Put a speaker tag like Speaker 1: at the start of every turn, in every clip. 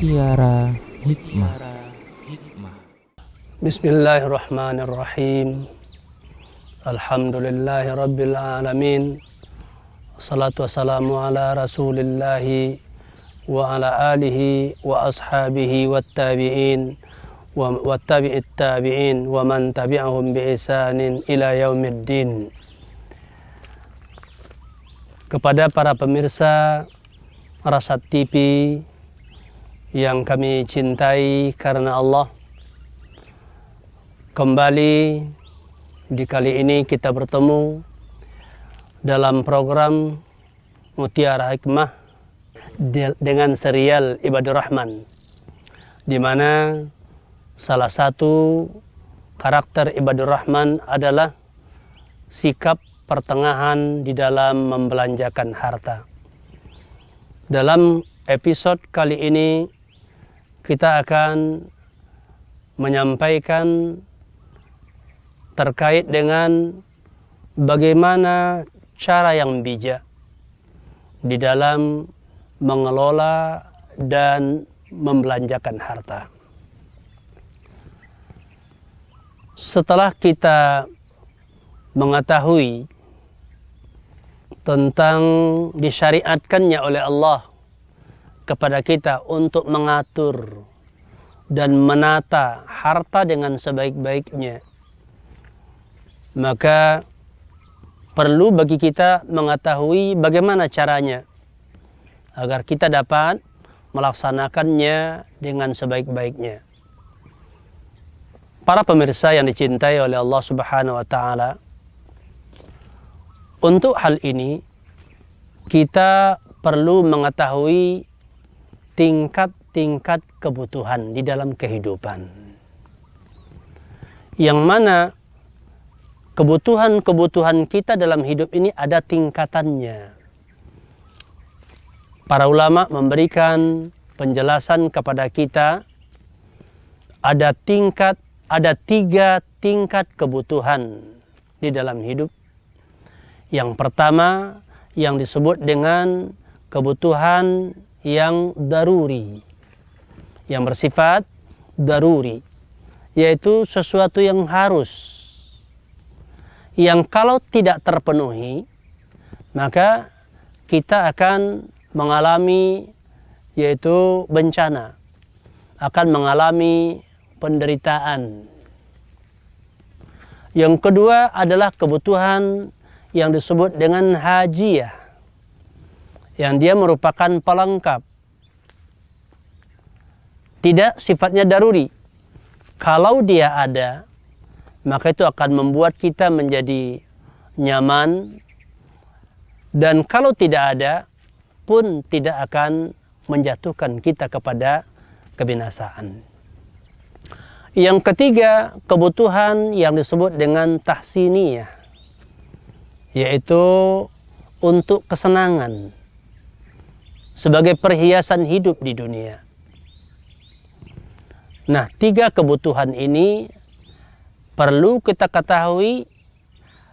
Speaker 1: Mutiara Hikmah.
Speaker 2: Bismillahirrahmanirrahim. Alhamdulillahi rabbil alamin. Salatu wassalamu ala rasulillahi wa ala alihi wa ashabihi wa tabi'in wa tabi'it tabi'in wa man tabi'ahum bi ihsanin ila yaumiddin. Kepada para pemirsa Rasat TV yang kami cintai karena Allah. Kembali di kali ini kita bertemu dalam program Mutiara Hikmah dengan serial Ibadur Rahman di mana salah satu karakter Ibadur Rahman adalah sikap pertengahan di dalam membelanjakan harta. Dalam episode kali ini kita akan menyampaikan terkait dengan bagaimana cara yang bijak di dalam mengelola dan membelanjakan harta. Setelah kita mengetahui tentang disyariatkannya oleh Allah kepada kita untuk mengatur dan menata harta dengan sebaik-baiknya maka perlu bagi kita mengetahui bagaimana caranya agar kita dapat melaksanakannya dengan sebaik-baiknya. Para pemirsa yang dicintai oleh Allah Subhanahu wa taala, untuk hal ini, kita perlu mengetahui tingkat-tingkat kebutuhan di dalam kehidupan. Yang mana kebutuhan-kebutuhan kita dalam hidup ini ada tingkatannya. Para ulama memberikan penjelasan kepada kita ada tingkat, ada tiga tingkat kebutuhan di dalam hidup yang pertama yang disebut dengan kebutuhan yang daruri. Yang bersifat daruri. Yaitu sesuatu yang harus. Yang kalau tidak terpenuhi, maka kita akan mengalami yaitu bencana. Akan mengalami penderitaan. Yang kedua adalah kebutuhan yang disebut dengan hajiah yang dia merupakan pelengkap. Tidak sifatnya daruri. Kalau dia ada maka itu akan membuat kita menjadi nyaman. Dan kalau tidak ada pun tidak akan menjatuhkan kita kepada kebinasaan. Yang ketiga, kebutuhan yang disebut dengan tahsiniyah yaitu untuk kesenangan sebagai perhiasan hidup di dunia. Nah, tiga kebutuhan ini perlu kita ketahui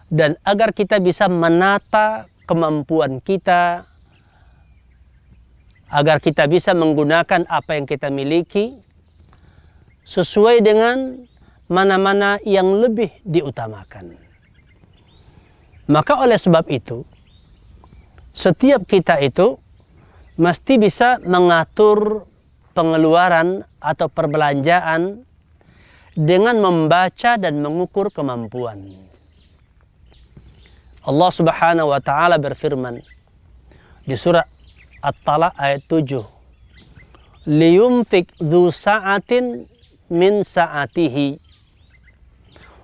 Speaker 2: dan agar kita bisa menata kemampuan kita agar kita bisa menggunakan apa yang kita miliki sesuai dengan mana-mana yang lebih diutamakan. Maka oleh sebab itu, setiap kita itu mesti bisa mengatur pengeluaran atau perbelanjaan dengan membaca dan mengukur kemampuan. Allah Subhanahu wa taala berfirman di surah At-Talaq ayat 7. Liyumfik dzu sa'atin min sa'atihi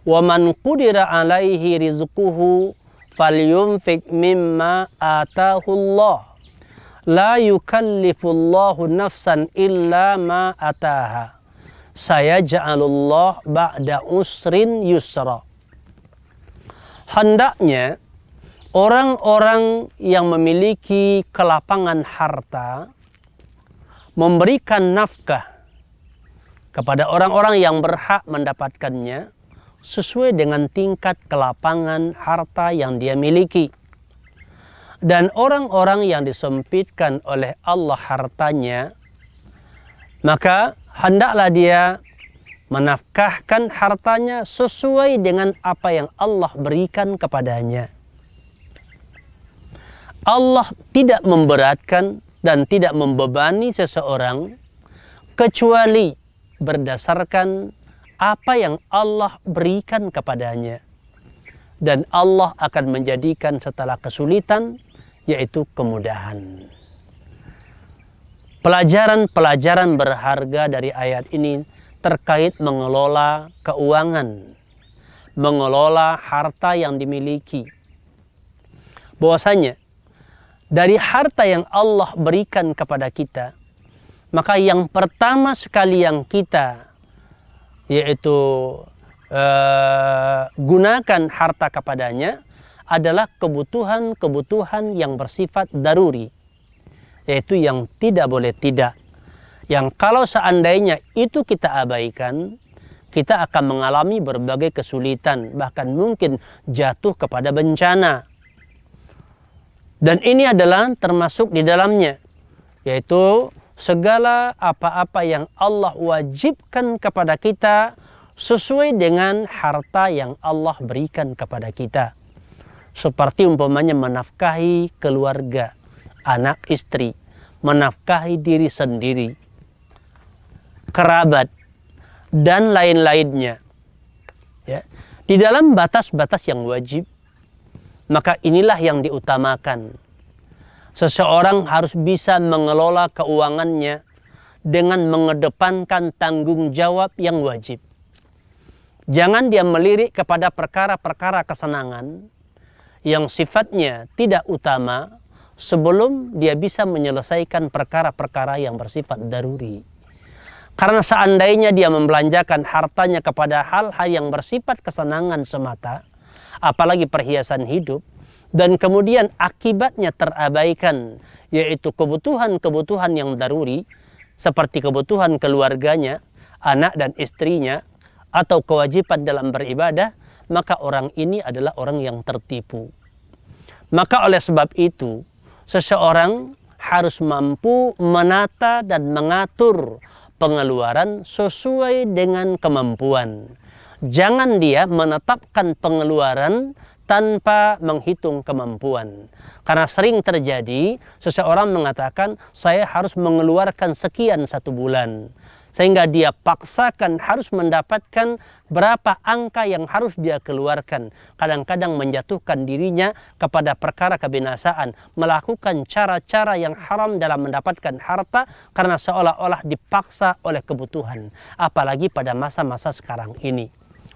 Speaker 2: wa man qudira alaihi rizquhu falyumfik mimma atahullah la yukallifullahu nafsan illa ma ataha saya ja'alullah ba'da usrin yusra hendaknya orang-orang yang memiliki kelapangan harta memberikan nafkah kepada orang-orang yang berhak mendapatkannya sesuai dengan tingkat kelapangan harta yang dia miliki. Dan orang-orang yang disempitkan oleh Allah hartanya, maka hendaklah dia menafkahkan hartanya sesuai dengan apa yang Allah berikan kepadanya. Allah tidak memberatkan dan tidak membebani seseorang kecuali berdasarkan apa yang Allah berikan kepadanya. Dan Allah akan menjadikan setelah kesulitan yaitu kemudahan. Pelajaran-pelajaran berharga dari ayat ini terkait mengelola keuangan, mengelola harta yang dimiliki. Bahwasanya dari harta yang Allah berikan kepada kita, maka yang pertama sekali yang kita yaitu uh, gunakan harta kepadanya adalah kebutuhan-kebutuhan yang bersifat daruri, yaitu yang tidak boleh tidak yang kalau seandainya itu kita abaikan, kita akan mengalami berbagai kesulitan, bahkan mungkin jatuh kepada bencana. Dan ini adalah termasuk di dalamnya, yaitu segala apa-apa yang Allah wajibkan kepada kita sesuai dengan harta yang Allah berikan kepada kita. Seperti umpamanya menafkahi keluarga, anak istri, menafkahi diri sendiri, kerabat, dan lain-lainnya. Ya. Di dalam batas-batas yang wajib, maka inilah yang diutamakan. Seseorang harus bisa mengelola keuangannya dengan mengedepankan tanggung jawab yang wajib. Jangan dia melirik kepada perkara-perkara kesenangan yang sifatnya tidak utama sebelum dia bisa menyelesaikan perkara-perkara yang bersifat daruri. Karena seandainya dia membelanjakan hartanya kepada hal-hal yang bersifat kesenangan semata, apalagi perhiasan hidup, dan kemudian akibatnya terabaikan, yaitu kebutuhan-kebutuhan yang daruri, seperti kebutuhan keluarganya, anak dan istrinya, atau kewajiban dalam beribadah, maka orang ini adalah orang yang tertipu. Maka oleh sebab itu, seseorang harus mampu menata dan mengatur pengeluaran sesuai dengan kemampuan. Jangan dia menetapkan pengeluaran tanpa menghitung kemampuan. Karena sering terjadi seseorang mengatakan saya harus mengeluarkan sekian satu bulan sehingga dia paksakan harus mendapatkan berapa angka yang harus dia keluarkan. Kadang-kadang menjatuhkan dirinya kepada perkara kebinasaan, melakukan cara-cara yang haram dalam mendapatkan harta karena seolah-olah dipaksa oleh kebutuhan, apalagi pada masa-masa sekarang ini.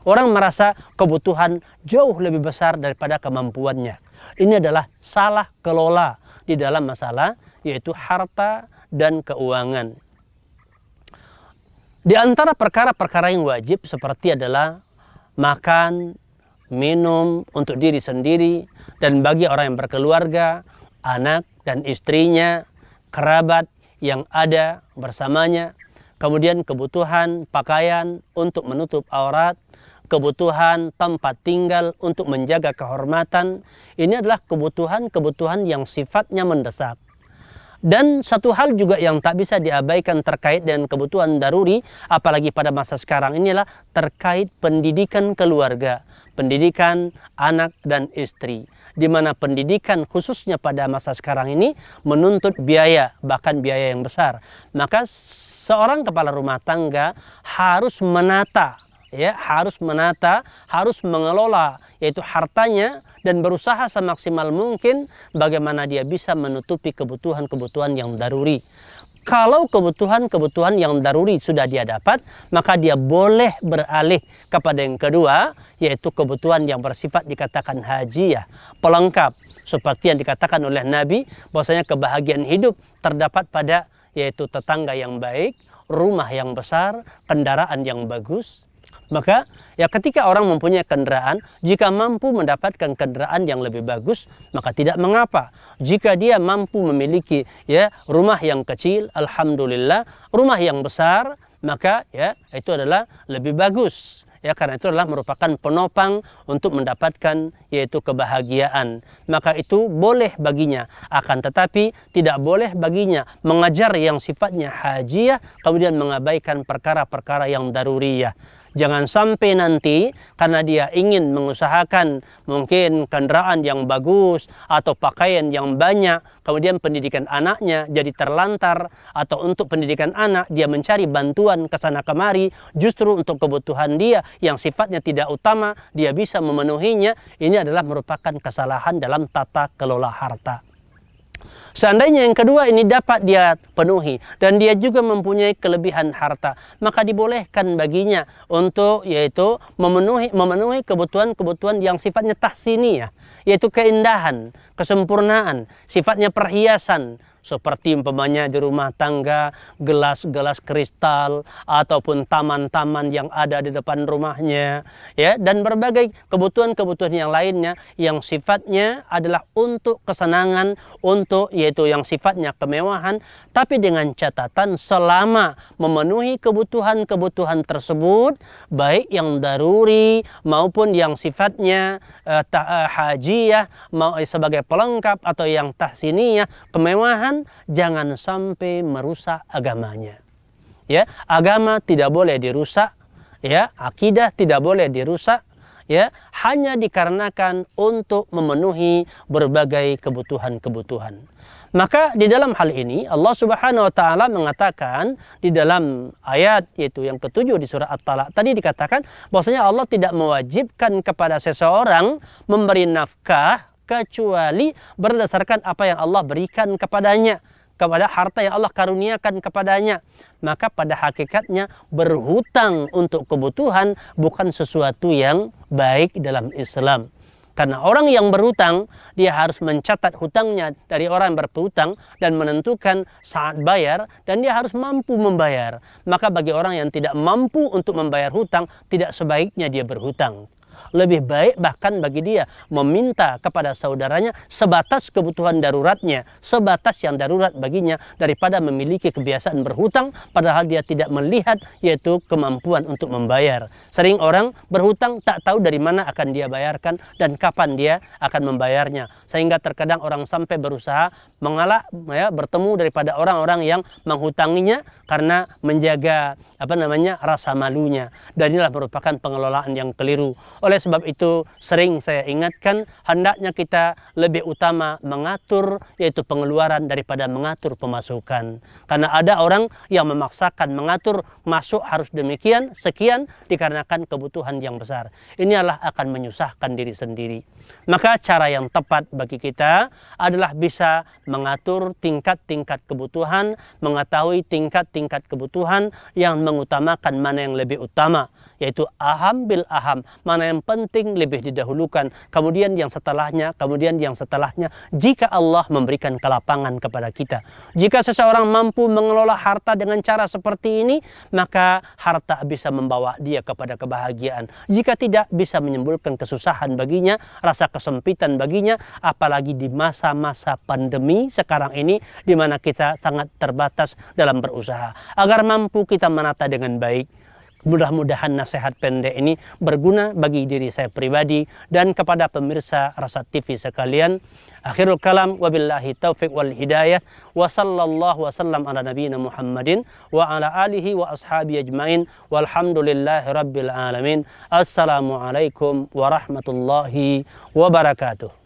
Speaker 2: Orang merasa kebutuhan jauh lebih besar daripada kemampuannya. Ini adalah salah kelola di dalam masalah yaitu harta dan keuangan. Di antara perkara-perkara yang wajib seperti adalah makan, minum untuk diri sendiri dan bagi orang yang berkeluarga, anak dan istrinya, kerabat yang ada bersamanya, kemudian kebutuhan pakaian untuk menutup aurat, kebutuhan tempat tinggal untuk menjaga kehormatan. Ini adalah kebutuhan-kebutuhan yang sifatnya mendesak. Dan satu hal juga yang tak bisa diabaikan terkait dengan kebutuhan daruri, apalagi pada masa sekarang inilah terkait pendidikan keluarga, pendidikan anak dan istri. Di mana pendidikan khususnya pada masa sekarang ini menuntut biaya, bahkan biaya yang besar. Maka seorang kepala rumah tangga harus menata ya harus menata, harus mengelola yaitu hartanya dan berusaha semaksimal mungkin bagaimana dia bisa menutupi kebutuhan-kebutuhan yang daruri. Kalau kebutuhan-kebutuhan yang daruri sudah dia dapat, maka dia boleh beralih kepada yang kedua, yaitu kebutuhan yang bersifat dikatakan haji ya, pelengkap. Seperti yang dikatakan oleh Nabi, bahwasanya kebahagiaan hidup terdapat pada yaitu tetangga yang baik, rumah yang besar, kendaraan yang bagus, maka ya ketika orang mempunyai kendaraan, jika mampu mendapatkan kendaraan yang lebih bagus, maka tidak mengapa. Jika dia mampu memiliki ya rumah yang kecil, alhamdulillah, rumah yang besar, maka ya itu adalah lebih bagus. ya karena itu adalah merupakan penopang untuk mendapatkan yaitu kebahagiaan maka itu boleh baginya akan tetapi tidak boleh baginya mengajar yang sifatnya hajiah kemudian mengabaikan perkara-perkara yang daruriyah Jangan sampai nanti karena dia ingin mengusahakan mungkin kendaraan yang bagus atau pakaian yang banyak, kemudian pendidikan anaknya jadi terlantar atau untuk pendidikan anak dia mencari bantuan ke sana kemari justru untuk kebutuhan dia yang sifatnya tidak utama dia bisa memenuhinya. Ini adalah merupakan kesalahan dalam tata kelola harta. Seandainya yang kedua ini dapat dia penuhi dan dia juga mempunyai kelebihan harta, maka dibolehkan baginya untuk yaitu memenuhi memenuhi kebutuhan-kebutuhan yang sifatnya tahsiniyah, yaitu keindahan, kesempurnaan, sifatnya perhiasan, seperti umpamanya di rumah tangga gelas-gelas kristal ataupun taman-taman yang ada di depan rumahnya ya. Dan berbagai kebutuhan-kebutuhan yang lainnya yang sifatnya adalah untuk kesenangan untuk yaitu yang sifatnya kemewahan tapi dengan catatan selama memenuhi kebutuhan-kebutuhan tersebut baik yang daruri maupun yang sifatnya uh, uh, hajiah mau sebagai pelengkap atau yang tahsiniyah kemewahan jangan sampai merusak agamanya. Ya, agama tidak boleh dirusak, ya, akidah tidak boleh dirusak, ya, hanya dikarenakan untuk memenuhi berbagai kebutuhan-kebutuhan. Maka di dalam hal ini Allah Subhanahu wa taala mengatakan di dalam ayat yaitu yang ketujuh di surah At-Talaq tadi dikatakan bahwasanya Allah tidak mewajibkan kepada seseorang memberi nafkah kecuali berdasarkan apa yang Allah berikan kepadanya kepada harta yang Allah karuniakan kepadanya. Maka pada hakikatnya berhutang untuk kebutuhan bukan sesuatu yang baik dalam Islam. Karena orang yang berhutang dia harus mencatat hutangnya dari orang yang berhutang dan menentukan saat bayar dan dia harus mampu membayar. Maka bagi orang yang tidak mampu untuk membayar hutang tidak sebaiknya dia berhutang lebih baik bahkan bagi dia meminta kepada saudaranya sebatas kebutuhan daruratnya, sebatas yang darurat baginya daripada memiliki kebiasaan berhutang padahal dia tidak melihat yaitu kemampuan untuk membayar. Sering orang berhutang tak tahu dari mana akan dia bayarkan dan kapan dia akan membayarnya. Sehingga terkadang orang sampai berusaha mengalah ya, bertemu daripada orang-orang yang menghutanginya karena menjaga apa namanya rasa malunya dan inilah merupakan pengelolaan yang keliru. Oleh sebab itu sering saya ingatkan hendaknya kita lebih utama mengatur yaitu pengeluaran daripada mengatur pemasukan. Karena ada orang yang memaksakan mengatur masuk harus demikian sekian dikarenakan kebutuhan yang besar. Ini adalah akan menyusahkan diri sendiri. Maka cara yang tepat bagi kita adalah bisa mengatur tingkat-tingkat kebutuhan, mengetahui tingkat-tingkat kebutuhan yang mengutamakan mana yang lebih utama yaitu aham bil aham mana yang penting lebih didahulukan. Kemudian yang setelahnya kemudian yang setelahnya jika Allah memberikan kelapangan kepada kita. Jika seseorang mampu mengelola harta dengan cara seperti ini maka harta bisa membawa dia kepada kebahagiaan. Jika tidak bisa menimbulkan kesusahan baginya rasa kesempitan baginya apalagi di masa-masa pandemi sekarang ini di mana kita sangat terbatas dalam berusaha agar mampu kita menata dengan baik Mudah-mudahan nasihat pendek ini berguna bagi diri saya pribadi dan kepada pemirsa Rasa TV sekalian. Akhirul kalam wabillahi taufiq wal hidayah wa sallallahu wa sallam ala nabiyina Muhammadin wa ala alihi wa ashabi ajmain walhamdulillahi rabbil alamin. Assalamualaikum warahmatullahi wabarakatuh.